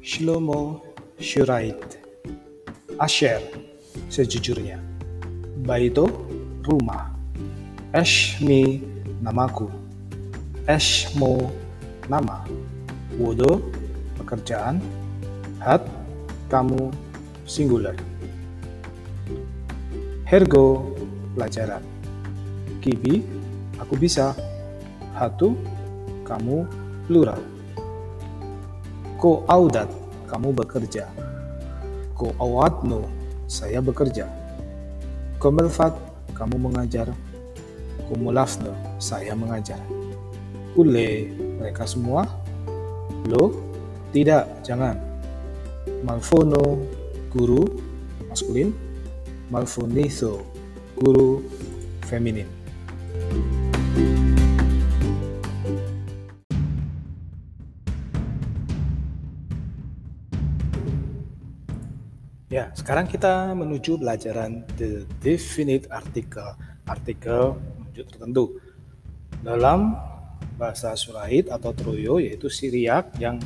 Shlomo Shurait. Asher sejujurnya. Baito rumah. Eshmi namaku. Eshmo nama. Wodo pekerjaan. Hat kamu singular. Hergo pelajaran. Kibi aku bisa. Hatu kamu plural Ko audat kamu bekerja. Ko awatno saya bekerja. Ko melfat kamu mengajar. Ko mulafno saya mengajar. Ule mereka semua? Lo tidak jangan. Malfono guru maskulin. Malfonetho guru feminin Ya, sekarang kita menuju pelajaran the definite article, artikel tertentu. Dalam bahasa Suraid atau Troyo yaitu Siriak yang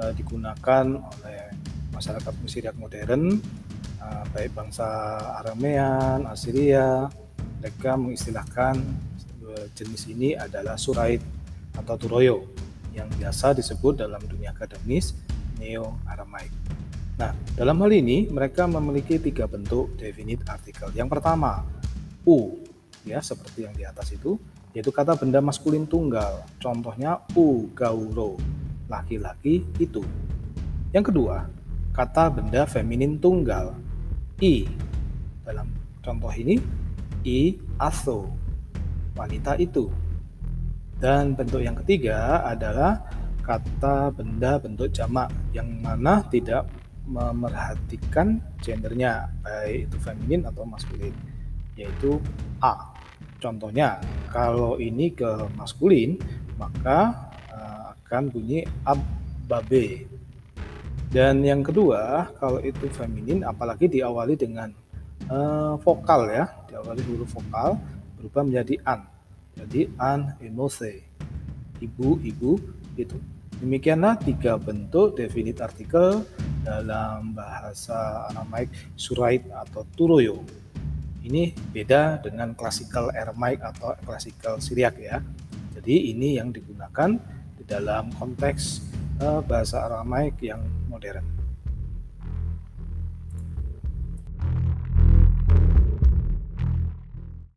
uh, digunakan oleh masyarakat Siriak modern, uh, baik bangsa Aramean, Assyria, mereka mengistilahkan uh, jenis ini adalah Suraid atau Troyo yang biasa disebut dalam dunia akademis Neo-Aramaik. Nah, dalam hal ini mereka memiliki tiga bentuk definite artikel. Yang pertama, u, ya seperti yang di atas itu, yaitu kata benda maskulin tunggal. Contohnya u gauro, laki-laki itu. Yang kedua, kata benda feminin tunggal. I, dalam contoh ini, i aso, wanita itu. Dan bentuk yang ketiga adalah kata benda bentuk jamak yang mana tidak memerhatikan gendernya baik itu feminin atau maskulin yaitu A. Contohnya kalau ini ke maskulin maka uh, akan bunyi ababe dan yang kedua kalau itu feminin apalagi diawali dengan uh, vokal ya diawali huruf vokal berubah menjadi an. Jadi an emose. Ibu ibu itu demikianlah tiga bentuk definite artikel dalam bahasa Aramaik Surait atau Turoyo. Ini beda dengan klasikal Aramaik atau klasikal Syriak ya. Jadi ini yang digunakan di dalam konteks uh, bahasa Aramaik yang modern.